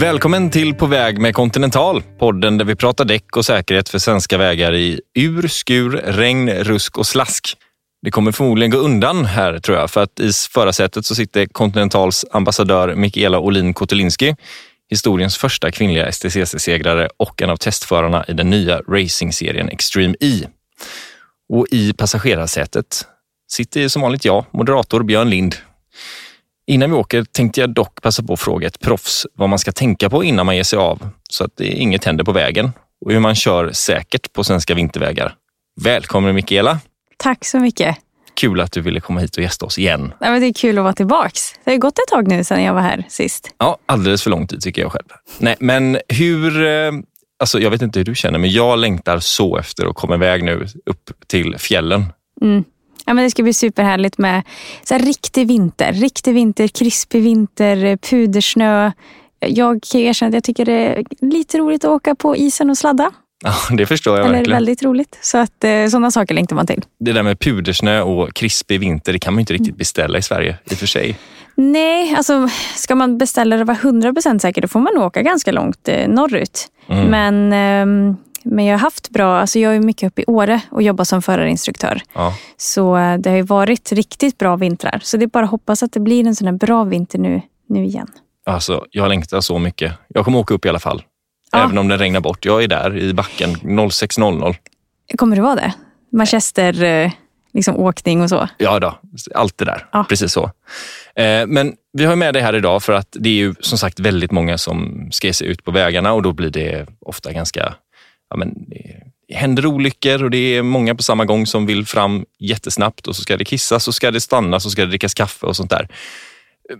Välkommen till På väg med Continental, podden där vi pratar däck och säkerhet för svenska vägar i ur, skur, regn, rusk och slask. Det kommer förmodligen gå undan här tror jag, för att i förarsätet så sitter Continentals ambassadör Mikaela Olin Kotelinski, historiens första kvinnliga STCC-segrare och en av testförarna i den nya racingserien Extreme E. Och i passagerarsätet sitter som vanligt jag, moderator Björn Lind. Innan vi åker tänkte jag dock passa på att fråga ett proffs vad man ska tänka på innan man ger sig av så att inget händer på vägen och hur man kör säkert på svenska vintervägar. Välkommen Mikaela! Tack så mycket. Kul att du ville komma hit och gästa oss igen. Ja, men det är kul att vara tillbaks. Det har gått ett tag nu sedan jag var här sist. Ja, alldeles för lång tid tycker jag själv. Nej, men hur... eh, Alltså, jag vet inte hur du känner, men jag längtar så efter att komma iväg nu upp till fjällen. Mm. Ja, men det ska bli superhärligt med så här, riktig vinter. Riktig vinter, krispig vinter, eh, pudersnö. Jag kan erkänna att jag tycker det är lite roligt att åka på isen och sladda. Ja, det förstår jag Eller verkligen. väldigt roligt. Så att eh, sådana saker längtar man till. Det där med pudersnö och krispig vinter, det kan man inte riktigt beställa i Sverige i och för sig. Nej, alltså ska man beställa det vara 100% säker då får man åka ganska långt eh, norrut. Mm. Men, ehm, men jag har haft bra, alltså jag är mycket uppe i Åre och jobbar som förarinstruktör. Ja. Så eh, det har ju varit riktigt bra vintrar. Så det är bara att hoppas att det blir en sån här bra vinter nu, nu igen. Alltså, jag längtar så mycket. Jag kommer åka upp i alla fall. Ja. Även om det regnar bort. Jag är där i backen 06.00. Kommer det vara det? Manchester, eh, liksom åkning och så? Ja då, allt det där. Ja. Precis så. Eh, Men vi har med dig här idag för att det är ju som sagt väldigt många som ska ge sig ut på vägarna och då blir det ofta ganska, ja men det händer olyckor och det är många på samma gång som vill fram jättesnabbt och så ska det kissas, så ska det stannas och så ska det drickas kaffe och sånt där. Eh,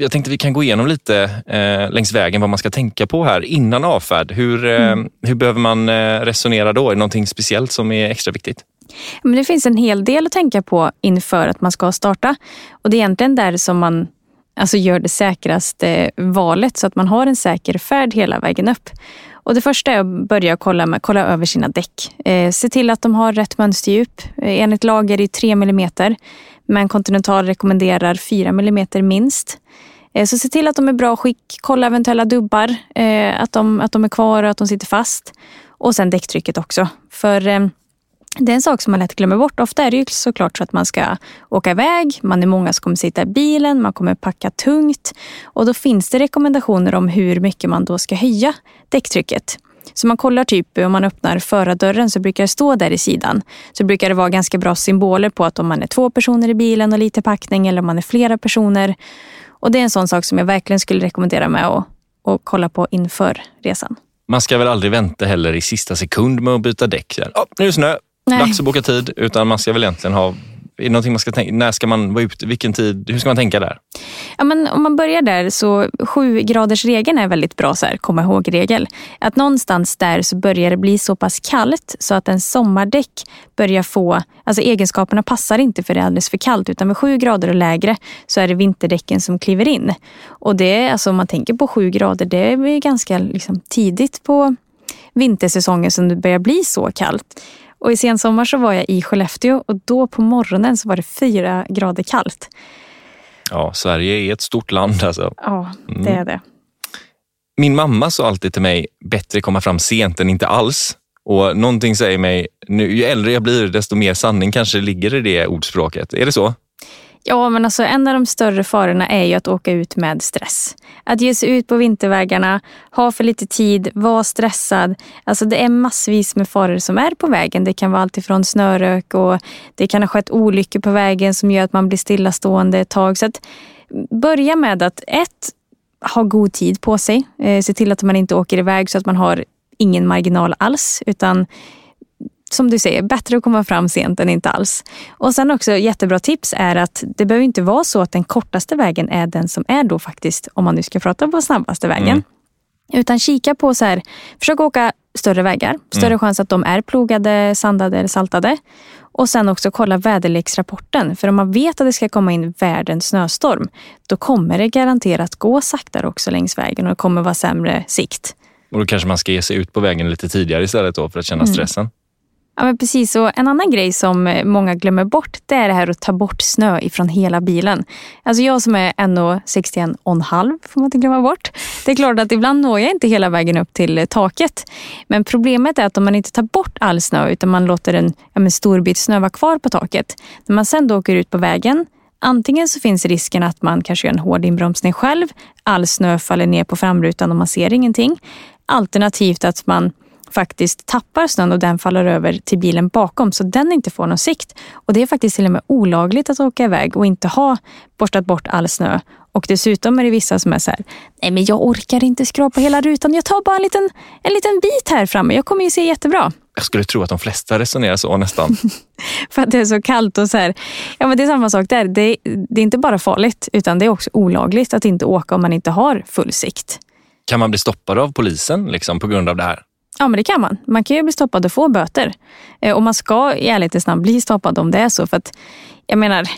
Jag tänkte vi kan gå igenom lite eh, längs vägen vad man ska tänka på här innan avfärd. Hur, eh, hur behöver man eh, resonera då? Är det någonting speciellt som är extra viktigt? Men det finns en hel del att tänka på inför att man ska starta. Och det är egentligen där som man alltså gör det säkraste valet så att man har en säker färd hela vägen upp. Och det första är att börja kolla, med, kolla över sina däck. Eh, se till att de har rätt mönsterdjup. Eh, enligt lag är det 3 mm, men Continental rekommenderar 4 mm minst. Eh, så se till att de är i bra skick. Kolla eventuella dubbar, eh, att, de, att de är kvar och att de sitter fast. Och sen däcktrycket också. För eh, det är en sak som man lätt glömmer bort. Ofta är det ju såklart så att man ska åka iväg, man är många som kommer sitta i bilen, man kommer packa tungt. Och då finns det rekommendationer om hur mycket man då ska höja däcktrycket. Så man kollar typ om man öppnar förardörren så brukar det stå där i sidan. Så brukar det vara ganska bra symboler på att om man är två personer i bilen och lite packning eller om man är flera personer. Och det är en sån sak som jag verkligen skulle rekommendera med att, att kolla på inför resan. Man ska väl aldrig vänta heller i sista sekund med att byta däck. Oh, nu är det snö, Nej. dags att boka tid. Utan man ska väl egentligen ha, är det någonting man ska tänka, när ska man vara ute, vilken tid, hur ska man tänka där? Ja, men om man börjar där så sju graders regeln är väldigt bra så här, komma ihåg-regel. Att någonstans där så börjar det bli så pass kallt så att en sommardäck börjar få, alltså egenskaperna passar inte för det är alldeles för kallt utan vid sju grader och lägre så är det vinterdäcken som kliver in. Och det alltså om man tänker på sju grader, det är ganska liksom, tidigt på vintersäsongen som det börjar bli så kallt. Och i sensommar så var jag i Skellefteå och då på morgonen så var det fyra grader kallt. Ja, Sverige är ett stort land alltså. Ja, det är det. Min mamma sa alltid till mig, bättre komma fram sent än inte alls. Och någonting säger mig, nu, ju äldre jag blir desto mer sanning kanske ligger i det ordspråket. Är det så? Ja, men alltså en av de större farorna är ju att åka ut med stress. Att ge sig ut på vintervägarna, ha för lite tid, vara stressad. Alltså det är massvis med faror som är på vägen. Det kan vara allt ifrån snörök och det kan ha skett olyckor på vägen som gör att man blir stillastående ett tag. Så att mm, börja med att ett, ha god tid på sig. Eh, se till att man inte åker iväg så att man har ingen marginal alls. Utan som du säger, bättre att komma fram sent än inte alls. Och sen också jättebra tips är att det behöver inte vara så att den kortaste vägen är den som är då faktiskt, om man nu ska prata på snabbaste vägen. Mm. Utan kika på så här, försök åka större vägar. Större chans att de är plogade, sandade eller saltade. Och sen också kolla väderleksrapporten. För om man vet att det ska komma in världens snöstorm, då kommer det garanterat gå saktare också längs vägen och det kommer vara sämre sikt. Och då kanske man ska ge sig ut på vägen lite tidigare istället då för att känna stressen. Ja, men precis. Och en annan grej som eh, många glömmer bort det är det här att ta bort snö ifrån hela bilen. Alltså jag som är 1,61,5 får man inte glömma bort. Det är klart att ibland når jag inte hela vägen upp till eh, taket. Men problemet är att om man inte tar bort all snö utan man låter en ja, stor bit snö vara kvar på taket. När man sen då åker ut på vägen Antingen så finns risken att man kanske gör en hård inbromsning själv. All snö faller ner på framrutan och man ser ingenting. Alternativt att man faktiskt tappar snön och den faller över till bilen bakom så den inte får någon sikt. Och Det är faktiskt till och med olagligt att åka iväg och inte ha borstat bort all snö. Och dessutom är det vissa som är så här, nej men jag orkar inte skrapa hela rutan, jag tar bara en liten, en liten bit här framme, jag kommer ju se jättebra. Jag skulle tro att de flesta resonerar så nästan. För att det är så kallt och så här. Ja, men det är samma sak där. Det, det är inte bara farligt utan det är också olagligt att inte åka om man inte har full sikt. Kan man bli stoppad av polisen liksom, på grund av det här? Ja, men det kan man. Man kan ju bli stoppad och få böter. Eh, och man ska i ärlighetens namn bli stoppad om det är så. För att, jag menar,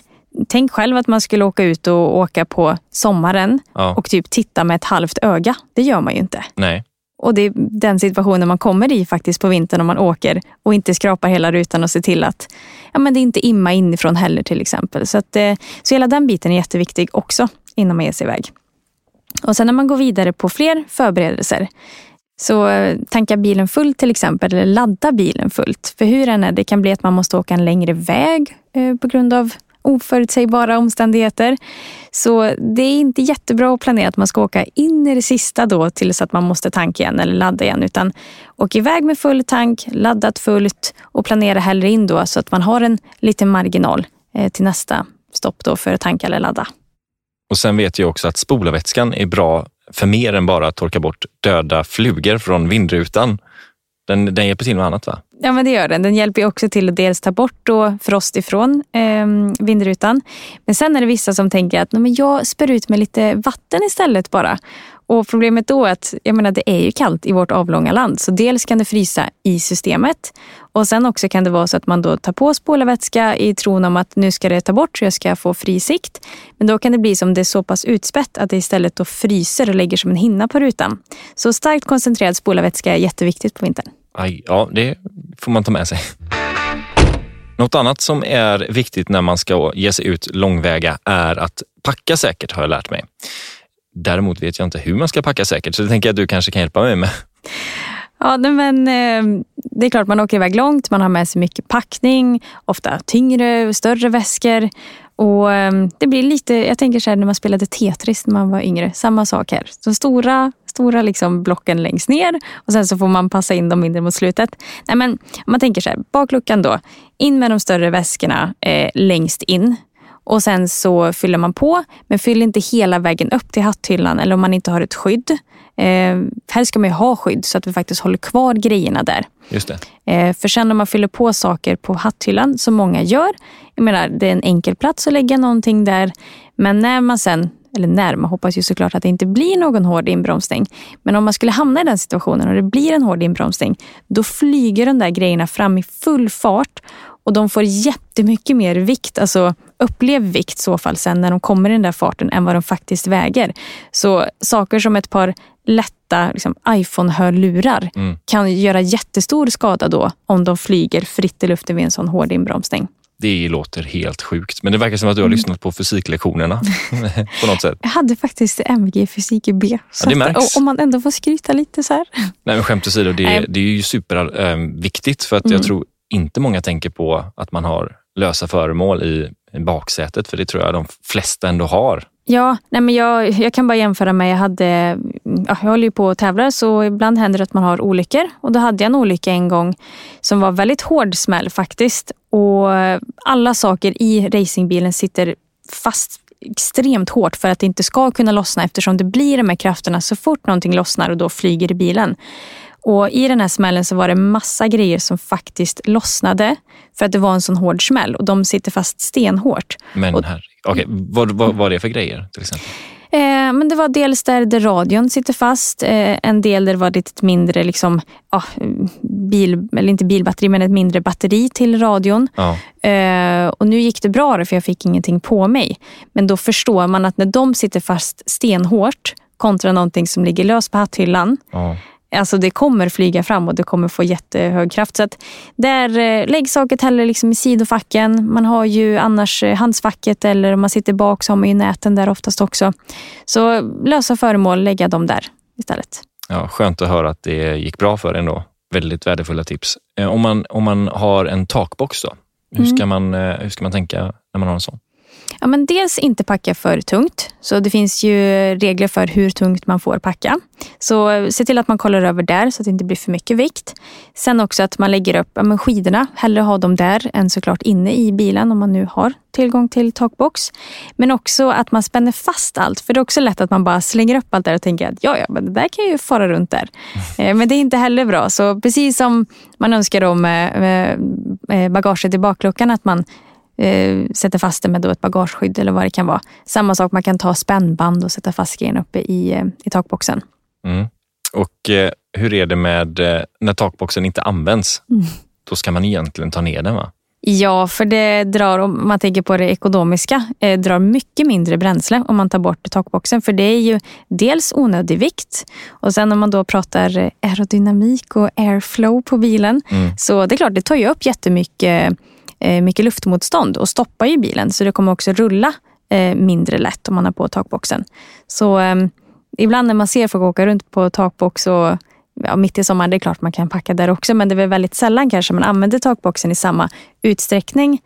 tänk själv att man skulle åka ut och åka på sommaren ja. och typ titta med ett halvt öga. Det gör man ju inte. Nej. Och det är den situationen man kommer i faktiskt på vintern om man åker och inte skrapar hela rutan och ser till att ja, men det inte imma inifrån heller till exempel. Så, att, eh, så hela den biten är jätteviktig också innan man ger sig iväg. Och sen när man går vidare på fler förberedelser så eh, tanka bilen fullt till exempel, eller ladda bilen fullt. För hur än är det kan bli att man måste åka en längre väg eh, på grund av oförutsägbara omständigheter. Så det är inte jättebra att planera att man ska åka in i det sista då tills att man måste tanka igen eller ladda igen. Utan åk iväg med full tank, laddat fullt och planera hellre in då så att man har en liten marginal eh, till nästa stopp då för att tanka eller ladda. Och sen vet jag också att spolarvätskan är bra för mer än bara att torka bort döda flugor från vindrutan. Den, den hjälper till med annat va? Ja men det gör den. Den hjälper också till att dels ta bort då frost ifrån eh, vindrutan. Men sen är det vissa som tänker att men jag spär ut med lite vatten istället bara. Och problemet då är att jag menar, det är ju kallt i vårt avlånga land. Så dels kan det frysa i systemet och sen också kan det vara så att man då tar på spolarvätska i tron om att nu ska det ta bort så jag ska få fri sikt. Men då kan det bli som det är så pass utspätt att det istället då fryser och lägger som en hinna på rutan. Så starkt koncentrerad spolarvätska är jätteviktigt på vintern. Aj, ja, det får man ta med sig. Något annat som är viktigt när man ska ge sig ut långväga är att packa säkert har jag lärt mig. Däremot vet jag inte hur man ska packa säkert, så det tänker jag att du kanske kan hjälpa mig med. Ja, men eh, det är klart man åker iväg långt, man har med sig mycket packning, ofta tyngre och större väskor. Och eh, det blir lite, jag tänker så här när man spelade Tetris när man var yngre, samma sak här. De stora, stora liksom blocken längst ner och sen så får man passa in dem mindre mot slutet. Nej, men om man tänker så här, bakluckan då, in med de större väskorna eh, längst in och sen så fyller man på, men fyll inte hela vägen upp till hatthyllan eller om man inte har ett skydd. Eh, här ska man ju ha skydd så att vi faktiskt håller kvar grejerna där. Just det. Eh, för sen när man fyller på saker på hatthyllan, som många gör, jag menar det är en enkel plats att lägga någonting där, men när man sen eller när, man hoppas ju såklart att det inte blir någon hård inbromsning. Men om man skulle hamna i den situationen och det blir en hård inbromsning, då flyger de där grejerna fram i full fart och de får jättemycket mer vikt, alltså upplev vikt i så fall sen när de kommer i den där farten än vad de faktiskt väger. Så saker som ett par lätta liksom, iPhone-hörlurar mm. kan göra jättestor skada då om de flyger fritt i luften vid en sån hård inbromsning. Det låter helt sjukt, men det verkar som att du har mm. lyssnat på fysiklektionerna på något sätt. Jag hade faktiskt MG i fysik i B. Ja, det märks. Om man ändå får skryta lite så här. Nej, men skämt åsido, det, det är ju superviktigt för att mm. jag tror inte många tänker på att man har lösa föremål i baksätet, för det tror jag de flesta ändå har. Ja, nej men jag, jag kan bara jämföra med, jag, hade, jag håller ju på och tävlar så ibland händer det att man har olyckor. Och då hade jag en olycka en gång som var väldigt hård smäll faktiskt. Och alla saker i racingbilen sitter fast extremt hårt för att det inte ska kunna lossna eftersom det blir de här krafterna så fort någonting lossnar och då flyger i bilen. Och I den här smällen så var det massa grejer som faktiskt lossnade för att det var en sån hård smäll och de sitter fast stenhårt. Men och, här, okay. vad, vad var det för grejer till exempel? Eh, men det var dels där, där radion sitter fast, eh, en del där det var ett mindre, liksom, ah, bil, eller inte bilbatteri, men ett mindre batteri till radion. Ja. Eh, och nu gick det bra för jag fick ingenting på mig. Men då förstår man att när de sitter fast stenhårt kontra någonting som ligger löst på hatthyllan, ja Alltså det kommer flyga fram och det kommer få jättehög kraft. Så att där, eh, lägg saket hellre liksom i sidofacken. Man har ju annars eh, handsfacket eller om man sitter bak så har man ju näten där oftast också. Så lösa föremål, lägga dem där istället. Ja, skönt att höra att det gick bra för en då. Väldigt värdefulla tips. Eh, om man, om man har en takbox då, hur ska, mm. man, hur ska man tänka när man har en sån? Ja, men dels inte packa för tungt. Så Det finns ju regler för hur tungt man får packa. Så se till att man kollar över där så att det inte blir för mycket vikt. Sen också att man lägger upp ja, men skidorna. Hellre ha dem där än såklart inne i bilen om man nu har tillgång till takbox. Men också att man spänner fast allt. För det är också lätt att man bara slänger upp allt där och tänker att ja, ja, men det där kan ju fara runt där. Mm. Men det är inte heller bra. Så precis som man önskar om bagaget i bakluckan, att man eh, sätter fast det med då ett bagageskydd eller vad det kan vara. Samma sak, man kan ta spännband och sätta fast grejen uppe i, eh, i takboxen. Mm. Och eh, hur är det med eh, när takboxen inte används? Mm. Då ska man egentligen ta ner den va? Ja, för det drar, om man tänker på det ekonomiska, eh, drar mycket mindre bränsle om man tar bort takboxen. För det är ju dels onödig vikt och sen om man då pratar eh, aerodynamik och airflow på bilen. Mm. Så det är klart, det tar ju upp jättemycket mycket luftmotstånd och stoppar ju bilen så det kommer också rulla eh, mindre lätt om man har på takboxen. Så ehm, ibland när man ser folk åka runt på takbox och ja, mitt i sommaren, det är klart man kan packa där också, men det är väl väldigt sällan kanske man använder takboxen i samma utsträckning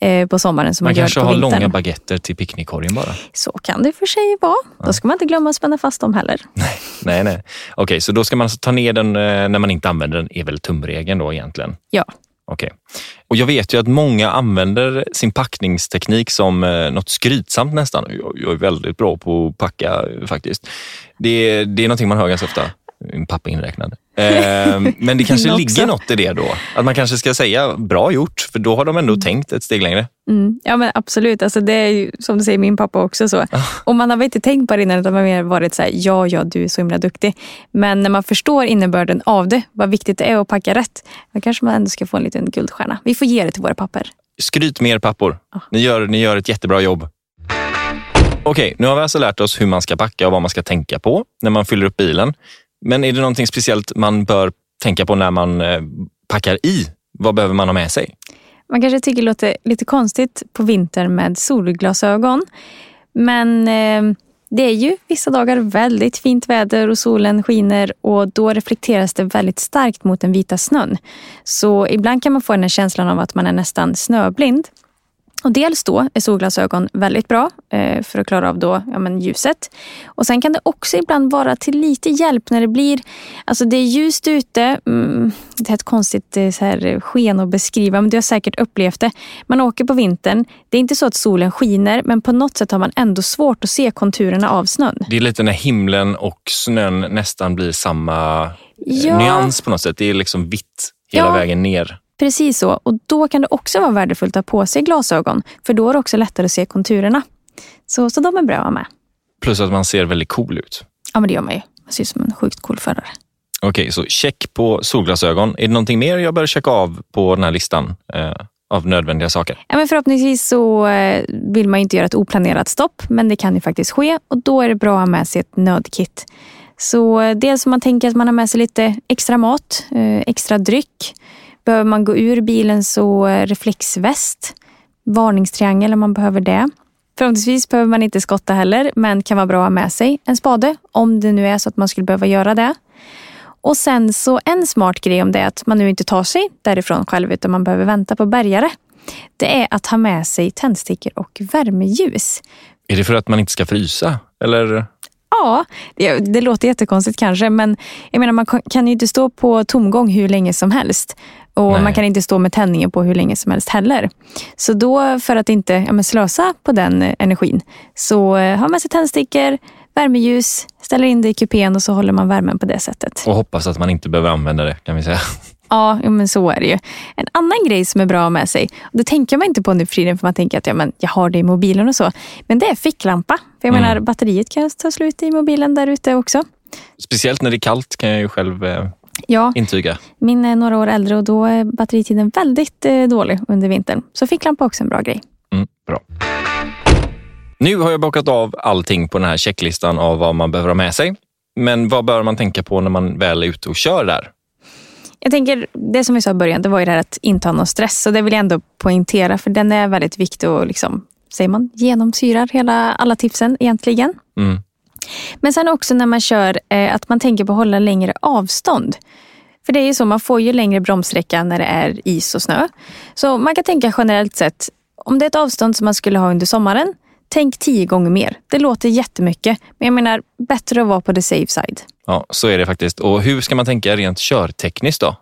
eh, på sommaren som man, man gör på vintern. Man kanske har långa baguetter till picknickkorgen bara? Så kan det för sig vara. Ja. Då ska man inte glömma att spänna fast dem heller. Nej, nej. nej. Okej, så då ska man alltså ta ner den när man inte använder den, är väl tumregeln då egentligen? Ja. Okej. Okay. Och jag vet ju att många använder sin packningsteknik som eh, något skrytsamt nästan. Jag, jag är väldigt bra på att packa eh, faktiskt. Det, det är någonting man hör ganska ofta pappa inräknad. Eh, men det kanske ligger något i det då. Att man kanske ska säga bra gjort, för då har de ändå mm. tänkt ett steg längre. Mm. Ja men absolut, alltså, det är ju, som du säger min pappa också så. Ah. Och man har väl inte tänkt på det innan utan man har varit så här, ja ja du är så himla duktig. Men när man förstår innebörden av det, vad viktigt det är att packa rätt, då kanske man ändå ska få en liten guldstjärna. Vi får ge det till våra papper. Skryt med er pappor. Ah. Ni, gör, ni gör ett jättebra jobb. Okej, nu har vi alltså lärt oss hur man ska packa och vad man ska tänka på när man fyller upp bilen. Men är det någonting speciellt man bör tänka på när man eh, packar i? Vad behöver man ha med sig? Man kanske tycker det låter lite konstigt på vintern med solglasögon. Men eh, det är ju vissa dagar väldigt fint väder och solen skiner och då reflekteras det väldigt starkt mot den vita snön. Så ibland kan man få den här känslan av att man är nästan snöblind. Och dels då är solglasögon väldigt bra eh, för att klara av då, ja, men ljuset. Och Sen kan det också ibland vara till lite hjälp när det blir alltså det är ljust ute. Mm, det är ett konstigt eh, så här, sken att beskriva, men du har säkert upplevt det. Man åker på vintern. Det är inte så att solen skiner, men på något sätt har man ändå svårt att se konturerna av snön. Det är lite när himlen och snön nästan blir samma ja. nyans på något sätt. Det är liksom vitt hela ja. vägen ner. Precis så. Och då kan det också vara värdefullt att ha på sig glasögon. För då är det också lättare att se konturerna. Så, så de är bra att ha med. Plus att man ser väldigt cool ut. Ja, men det gör man ju. Man ser ut som en sjukt cool förare. Okej, okay, så check på solglasögon. Är det någonting mer jag bör checka av på den här listan eh, av nödvändiga saker? Ja, men förhoppningsvis så eh, vill man inte göra ett oplanerat stopp, men det kan ju faktiskt ske och då är det bra att ha med sig ett nödkit. Så eh, dels om man tänker att man har med sig lite extra mat, eh, extra dryck, Behöver man gå ur bilen så reflexväst, varningstriangel om man behöver det. Förhoppningsvis behöver man inte skotta heller, men kan vara bra att ha med sig en spade om det nu är så att man skulle behöva göra det. Och sen så en smart grej om det är att man nu inte tar sig därifrån själv utan man behöver vänta på bärgare. Det är att ha med sig tändstickor och värmeljus. Är det för att man inte ska frysa? Eller? Ja, det, det låter jättekonstigt kanske, men jag menar man kan ju inte stå på tomgång hur länge som helst. Och Nej. man kan inte stå med tändningen på hur länge som helst heller. Så då, för att inte ja, slösa på den energin, så eh, har man sig tändstickor, värmeljus, ställer in det i kupén och så håller man värmen på det sättet. Och hoppas att man inte behöver använda det, kan vi säga. Ja, men så är det ju. En annan grej som är bra med sig, och det tänker man inte på nu för tiden för man tänker att ja, men jag har det i mobilen och så. Men det är ficklampa. För jag mm. menar, batteriet kan ta slut i mobilen där ute också. Speciellt när det är kallt kan jag ju själv eh, ja, intyga. Min är några år äldre och då är batteritiden väldigt eh, dålig under vintern. Så ficklampa är också en bra grej. Mm, bra. Nu har jag bockat av allting på den här checklistan av vad man behöver ha med sig. Men vad bör man tänka på när man väl är ute och kör där? Jag tänker, det som vi sa i början, det var ju det här att inte ha någon stress. Och det vill jag ändå poängtera, för den är väldigt viktig och liksom, säger man, genomsyrar hela, alla tipsen egentligen. Mm. Men sen också när man kör, eh, att man tänker på att hålla längre avstånd. För det är ju så, man får ju längre bromssträcka när det är is och snö. Så man kan tänka generellt sett, om det är ett avstånd som man skulle ha under sommaren, tänk tio gånger mer. Det låter jättemycket, men jag menar bättre att vara på the safe side. Ja, så är det faktiskt. Och hur ska man tänka rent körtekniskt då?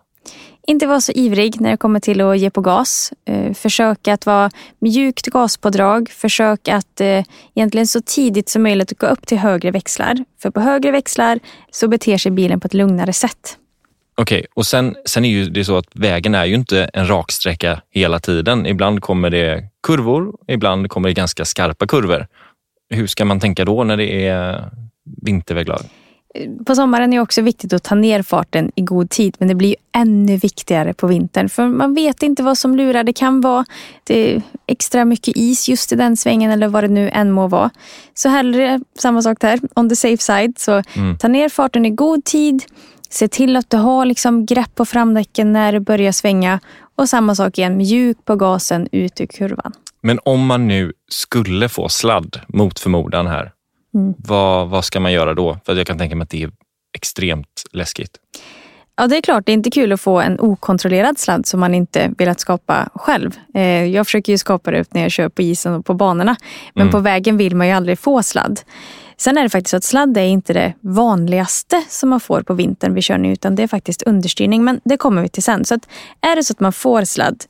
Inte vara så ivrig när det kommer till att ge på gas. Eh, försök att vara mjukt gaspådrag. Försök att eh, egentligen så tidigt som möjligt gå upp till högre växlar. För på högre växlar så beter sig bilen på ett lugnare sätt. Okej, okay, och sen, sen är ju det så att vägen är ju inte en raksträcka hela tiden. Ibland kommer det kurvor, ibland kommer det ganska skarpa kurvor. Hur ska man tänka då när det är vinterväglag? På sommaren är det också viktigt att ta ner farten i god tid, men det blir ännu viktigare på vintern. För man vet inte vad som lurar. Det kan vara det extra mycket is just i den svängen eller vad det nu än må vara. Så hellre samma sak där, on the safe side. Så mm. ta ner farten i god tid. Se till att du har liksom grepp på framdäcken när det börjar svänga. Och samma sak igen, mjuk på gasen ut ur kurvan. Men om man nu skulle få sladd mot förmodan här, mm. vad, vad ska man göra då? För jag kan tänka mig att det är extremt läskigt. Ja, det är klart. Det är inte kul att få en okontrollerad sladd som man inte velat skapa själv. Eh, jag försöker ju skapa det när jag kör på isen och på banorna. Men mm. på vägen vill man ju aldrig få sladd. Sen är det faktiskt så att sladd är inte det vanligaste som man får på vintern vid körning, utan det är faktiskt understyrning. Men det kommer vi till sen. Så att är det så att man får sladd,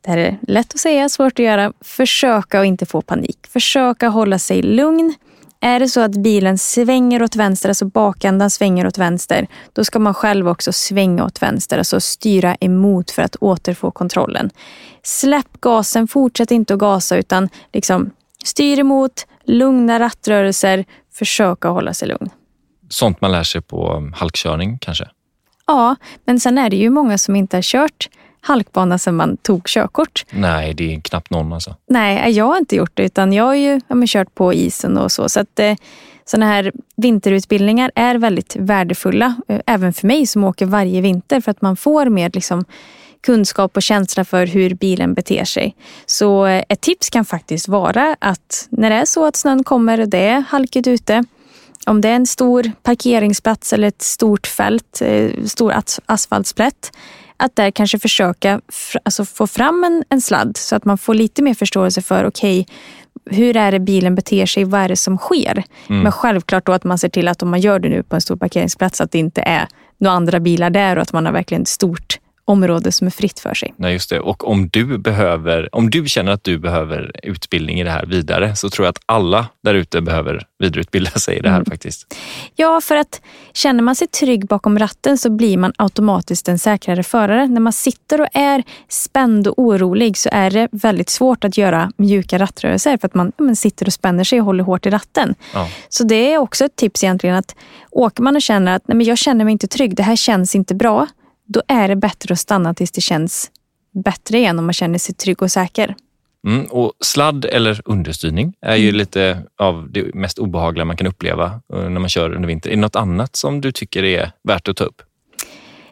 det här är lätt att säga, svårt att göra. Försöka att inte få panik. Försöka hålla sig lugn. Är det så att bilen svänger åt vänster, alltså bakändan svänger åt vänster, då ska man själv också svänga åt vänster, alltså styra emot för att återfå kontrollen. Släpp gasen, fortsätt inte att gasa utan liksom styr emot, lugna rattrörelser, försöka hålla sig lugn. Sånt man lär sig på halkkörning kanske? Ja, men sen är det ju många som inte har kört halkbana sedan man tog körkort. Nej, det är knappt någon alltså. Nej, jag har inte gjort det utan jag har ju ja, kört på isen och så. Så att eh, sådana här vinterutbildningar är väldigt värdefulla. Eh, även för mig som åker varje vinter för att man får mer liksom, kunskap och känsla för hur bilen beter sig. Så eh, ett tips kan faktiskt vara att när det är så att snön kommer och det är halkigt ute, om det är en stor parkeringsplats eller ett stort fält, eh, stor asfaltsplätt, att där kanske försöka alltså få fram en, en sladd så att man får lite mer förståelse för, okej, okay, hur är det bilen beter sig? Vad är det som sker? Mm. Men självklart då att man ser till att om man gör det nu på en stor parkeringsplats, att det inte är några andra bilar där och att man har verkligen stort område som är fritt för sig. Nej, just det. Och om du, behöver, om du känner att du behöver utbildning i det här vidare så tror jag att alla där ute behöver vidareutbilda sig i det här mm. faktiskt. Ja, för att känner man sig trygg bakom ratten så blir man automatiskt en säkrare förare. När man sitter och är spänd och orolig så är det väldigt svårt att göra mjuka rattrörelser för att man, man sitter och spänner sig och håller hårt i ratten. Ja. Så det är också ett tips egentligen att åker man och känner att nej, men jag känner mig inte trygg, det här känns inte bra då är det bättre att stanna tills det känns bättre igen om man känner sig trygg och säker. Mm, och sladd eller understyrning är ju mm. lite av det mest obehagliga man kan uppleva eh, när man kör under vinter. Är det något annat som du tycker är värt att ta upp?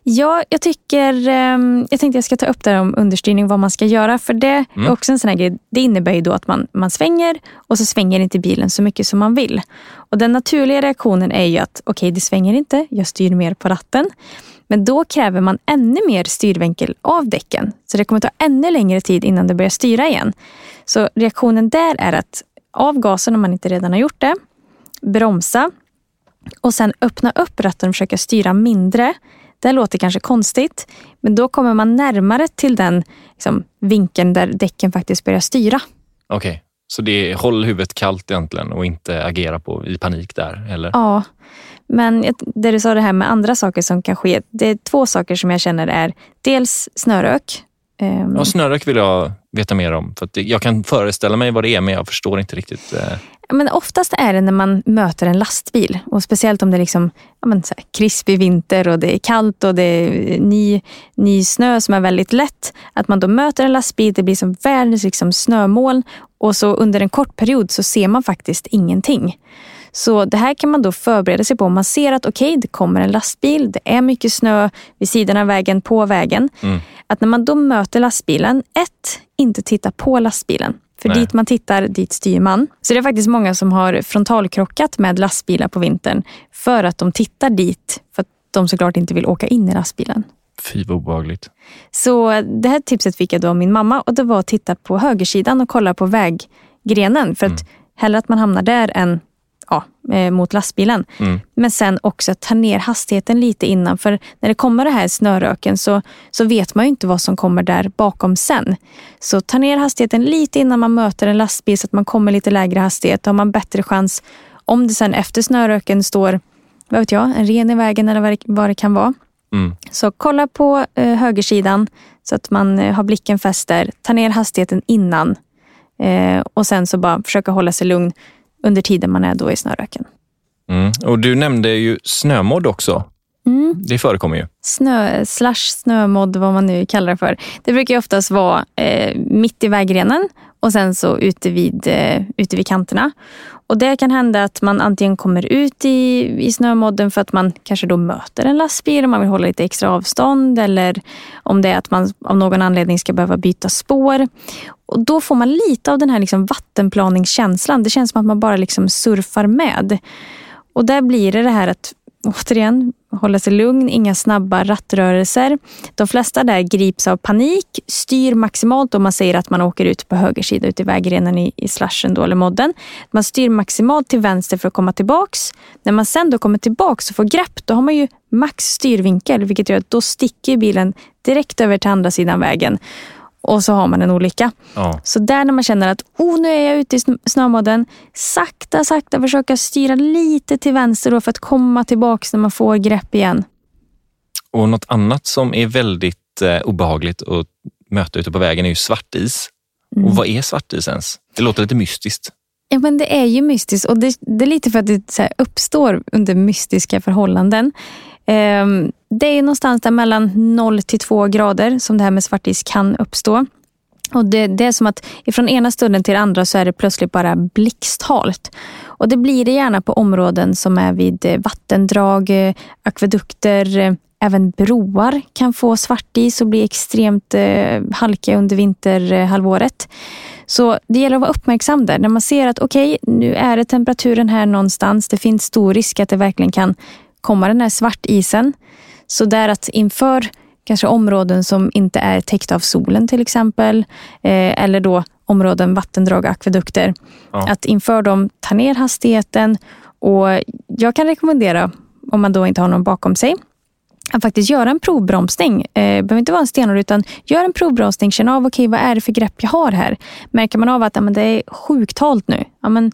Ja, jag tycker, ehm, jag tänkte jag ska ta upp det om understyrning, vad man ska göra. För det mm. är också en sån här grej. Det innebär ju då att man, man svänger och så svänger inte bilen så mycket som man vill. Och den naturliga reaktionen är ju att okej, okay, det svänger inte, jag styr mer på ratten. Men då kräver man ännu mer styrvinkel av däcken. Så det kommer ta ännu längre tid innan det börjar styra igen. Så reaktionen där är att av gasen om man inte redan har gjort det, bromsa och sen öppna upp ratten och försöka styra mindre. Det låter kanske konstigt, men då kommer man närmare till den liksom, vinkeln där däcken faktiskt börjar styra. Okej, okay. så det är håll huvudet kallt egentligen och inte agera på, i panik där? Eller? Ja, men det du sa det här med andra saker som kan ske. Det är två saker som jag känner är dels snörök. Ehm, ja, snörök vill jag veta mer om. För jag kan föreställa mig vad det är, men jag förstår inte riktigt. Eh. Men oftast är det när man möter en lastbil och speciellt om det är liksom, ja, men så här, krispig vinter och det är kallt och det är ny, ny snö som är väldigt lätt. Att man då möter en lastbil, det blir som världens liksom snömoln och så under en kort period så ser man faktiskt ingenting. Så det här kan man då förbereda sig på. Om man ser att okej, okay, det kommer en lastbil, det är mycket snö vid sidan av vägen, på vägen. Mm. Att när man då möter lastbilen, ett, inte titta på lastbilen. För Nej. dit man tittar, dit styr man. Så det är faktiskt många som har frontalkrockat med lastbilar på vintern för att de tittar dit för att de såklart inte vill åka in i lastbilen. Fy vad obehagligt. Så det här tipset fick jag då av min mamma och det var att titta på högersidan och kolla på väggrenen. För att mm. hellre att man hamnar där än ja, eh, mot lastbilen. Mm. Men sen också ta ner hastigheten lite innan. För när det kommer det här snöröken så, så vet man ju inte vad som kommer där bakom sen. Så ta ner hastigheten lite innan man möter en lastbil så att man kommer lite lägre hastighet. Då har man bättre chans om det sen efter snöröken står vad vet jag, en ren i vägen eller vad det kan vara. Mm. Så kolla på eh, högersidan så att man eh, har blicken fäster. Ta ner hastigheten innan eh, och sen så bara försöka hålla sig lugn under tiden man är då i snöröken. Mm. Och du nämnde ju snömodd också. Mm. Det förekommer ju. Snö slash snömodd, vad man nu kallar det för. Det brukar ju oftast vara eh, mitt i vägrenen och sen så ute vid, eh, ute vid kanterna. Och Det kan hända att man antingen kommer ut i, i snömodden för att man kanske då möter en lastbil och man vill hålla lite extra avstånd eller om det är att man av någon anledning ska behöva byta spår. Och Då får man lite av den här liksom vattenplaningskänslan. Det känns som att man bara liksom surfar med. Och där blir det det här att återigen, hålla sig lugn, inga snabba rattrörelser. De flesta där grips av panik, styr maximalt om man säger att man åker ut på höger sida ut i vägrenen i, i slashen då, eller modden. Man styr maximalt till vänster för att komma tillbaks. När man sen då kommer tillbaks och får grepp, då har man ju max styrvinkel, vilket gör att då sticker bilen direkt över till andra sidan vägen och så har man en olycka. Ja. Så där när man känner att oh, nu är jag ute i snömodden, sakta, sakta försöka styra lite till vänster då för att komma tillbaks när man får grepp igen. Och något annat som är väldigt eh, obehagligt att möta ute på vägen är ju svartis. Mm. Och vad är svartis ens? Det låter lite mystiskt. Ja, men det är ju mystiskt och det, det är lite för att det uppstår under mystiska förhållanden. Um, det är någonstans där mellan 0 till 2 grader som det här med svartis kan uppstå. Och det, det, är som att från ena stunden till andra så är det plötsligt bara blixthalt. Och det blir det gärna på områden som är vid eh, vattendrag, eh, akvedukter, eh, även broar kan få svartis och bli extremt eh, halka under vinterhalvåret. Så det gäller att vara uppmärksam där. När man ser att okej, okay, nu är det temperaturen här någonstans. Det finns stor risk att det verkligen kan komma den här svartisen. Så där att inför kanske områden som inte är täckta av solen till exempel, eh, eller då områden, vattendrag, akvedukter. Ja. Att inför dem ta ner hastigheten och jag kan rekommendera, om man då inte har någon bakom sig, att faktiskt göra en provbromsning. Eh, det behöver inte vara en stenhård, utan gör en provbromsning. Känn av, okej, okay, vad är det för grepp jag har här? Märker man av att ja, men det är sjukt halt nu, ja, men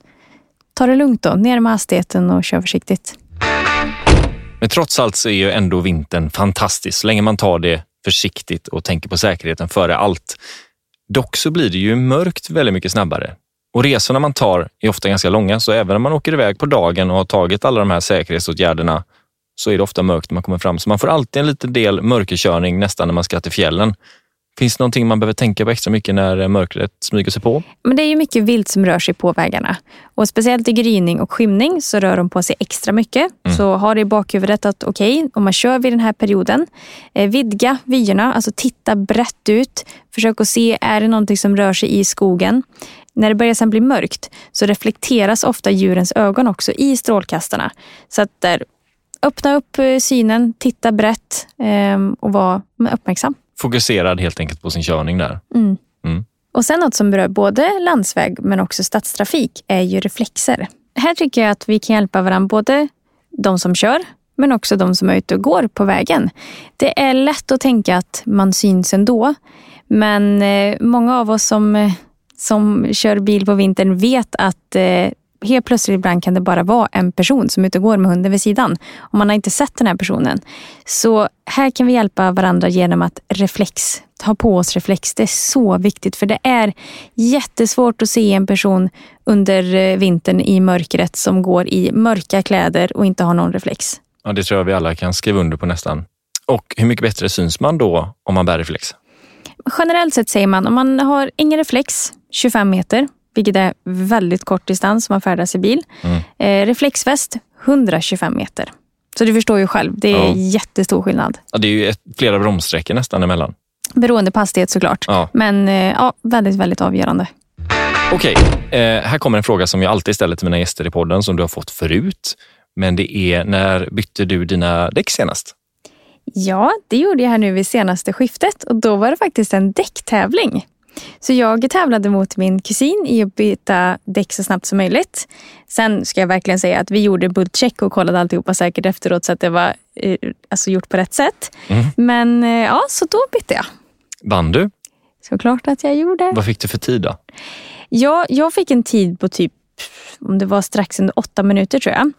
ta det lugnt då. Ner med hastigheten och kör försiktigt. Men trots allt så är ju ändå vintern fantastisk så länge man tar det försiktigt och tänker på säkerheten före allt. Dock så blir det ju mörkt väldigt mycket snabbare och resorna man tar är ofta ganska långa, så även om man åker iväg på dagen och har tagit alla de här säkerhetsåtgärderna så är det ofta mörkt när man kommer fram. Så man får alltid en liten del mörkerkörning nästan när man ska till fjällen. Finns det någonting man behöver tänka på extra mycket när mörkret smyger sig på? Men det är ju mycket vilt som rör sig på vägarna. Och Speciellt i gryning och skymning så rör de på sig extra mycket. Mm. Så ha det i bakhuvudet att okej, okay, om man kör vid den här perioden, eh, vidga vyerna, alltså titta brett ut. Försök att se, är det någonting som rör sig i skogen? När det börjar sen bli mörkt så reflekteras ofta djurens ögon också i strålkastarna. Så att där, öppna upp eh, synen, titta brett eh, och var uppmärksam fokuserad helt enkelt på sin körning där. Mm. Mm. Och sen något som berör både landsväg men också stadstrafik är ju reflexer. Här tycker jag att vi kan hjälpa varandra, både de som kör men också de som är ute och går på vägen. Det är lätt att tänka att man syns ändå. Men eh, många av oss som, eh, som kör bil på vintern vet att eh, helt plötsligt ibland kan det bara vara en person som är ute och går med hunden vid sidan. Och man har inte sett den här personen. Så här kan vi hjälpa varandra genom att reflex, ha på oss reflex. Det är så viktigt för det är jättesvårt att se en person under eh, vintern i mörkret som går i mörka kläder och inte har någon reflex. Ja, det tror jag vi alla kan skriva under på nästan. Och hur mycket bättre syns man då om man bär reflex? Generellt sett säger man om man har ingen reflex, 25 meter, vilket är väldigt kort distans om man färdas i bil. Mm. Eh, reflexväst 125 meter. Så du förstår ju själv, det är Ja. jättestor skillnad. Ja, det är ju ett, flera bromssträckor nästan emellan. Beroende på hastighet såklart. Ja. Men eh, ja, väldigt, väldigt avgörande. Okej, eh, här kommer en fråga som jag alltid ställer till mina gäster i podden som du har fått förut. Men det är, när bytte du dina däck senast? Ja, det gjorde jag här nu vid senaste skiftet och då var det faktiskt en däcktävling. Så jag tävlade mot min kusin i att byta däck så snabbt som möjligt. Sen ska jag verkligen säga att vi gjorde bultcheck och kollade alltihopa säkert efteråt så att det var eh, alltså gjort på rätt sätt. Mm. Men eh, ja, så då bytte jag. Vann du? Såklart att jag gjorde. Vad fick du för tid då? Ja, jag fick en tid på typ, om det var strax under åtta minuter tror jag.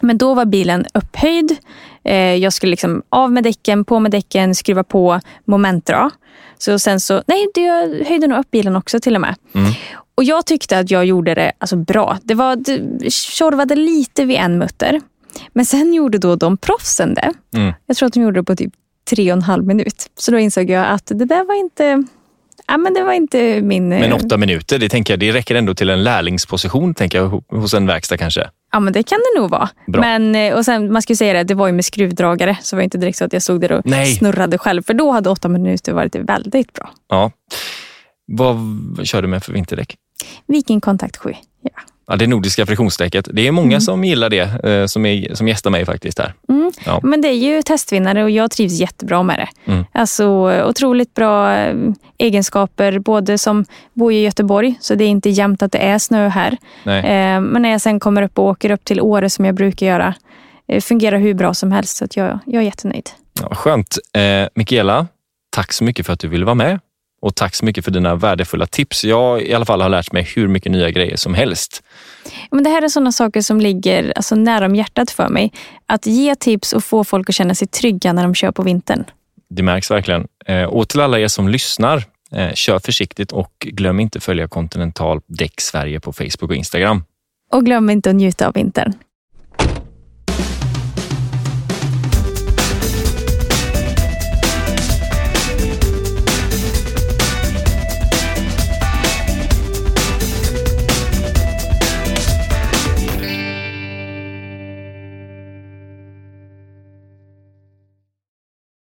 Men då var bilen upphöjd. Eh, jag skulle liksom av med däcken, på med däcken, skruva på, momentdra. Så sen så, nej, det, jag höjde nog upp bilen också till och med. Mm. Och jag tyckte att jag gjorde det alltså, bra. Det var det tjorvade lite vid en mutter. Men sen gjorde då de proffsen det. Mm. Jag tror att de gjorde det på typ tre och en halv minut. Så då insåg jag att det där var inte, ja, men det var inte min... eh, Men åtta minuter, det, tänker jag, det räcker ändå till en lärlingsposition tänker jag, ho- hos en verkstad kanske. Ja, men det kan det nog vara. Bra. Men, eh, och sen, man ska ju säga det, det var ju med skruvdragare. Så det var inte direkt så att jag stod där och Nej. snurrade själv. För då hade åtta minuter varit väldigt bra. Ja. Vad kör du med för vinterdäck? Viking Contact 7. Ja. Ja, det nordiska friktionsdäcket. Det är många som gillar det, eh, som, är, som gästar mig faktiskt här. Mm. Ja. Men det är ju testvinnare och jag trivs jättebra med det. Mm. Alltså otroligt bra eh, egenskaper, både som bor i Göteborg, så det är inte jämnt att det är snö här. Nej. Eh, Men när jag sen kommer upp och åker upp till Åre som jag brukar göra, fungerar hur bra som helst. Så att jag, jag är jättenöjd. Ja, skönt. Eh, Mikaela, tack så mycket för att du ville vara med. Och tack så mycket för dina värdefulla tips. Jag i alla fall har lärt mig hur mycket nya grejer som helst. Men det här är sådana saker som ligger alltså, nära om hjärtat för mig. Att ge tips och få folk att känna sig trygga när de kör på vintern. Det märks verkligen. Eh, och till alla er som lyssnar, eh, kör försiktigt och glöm inte följa Continental Däck Sverige på Facebook och Instagram. Och glöm inte att njuta av vintern.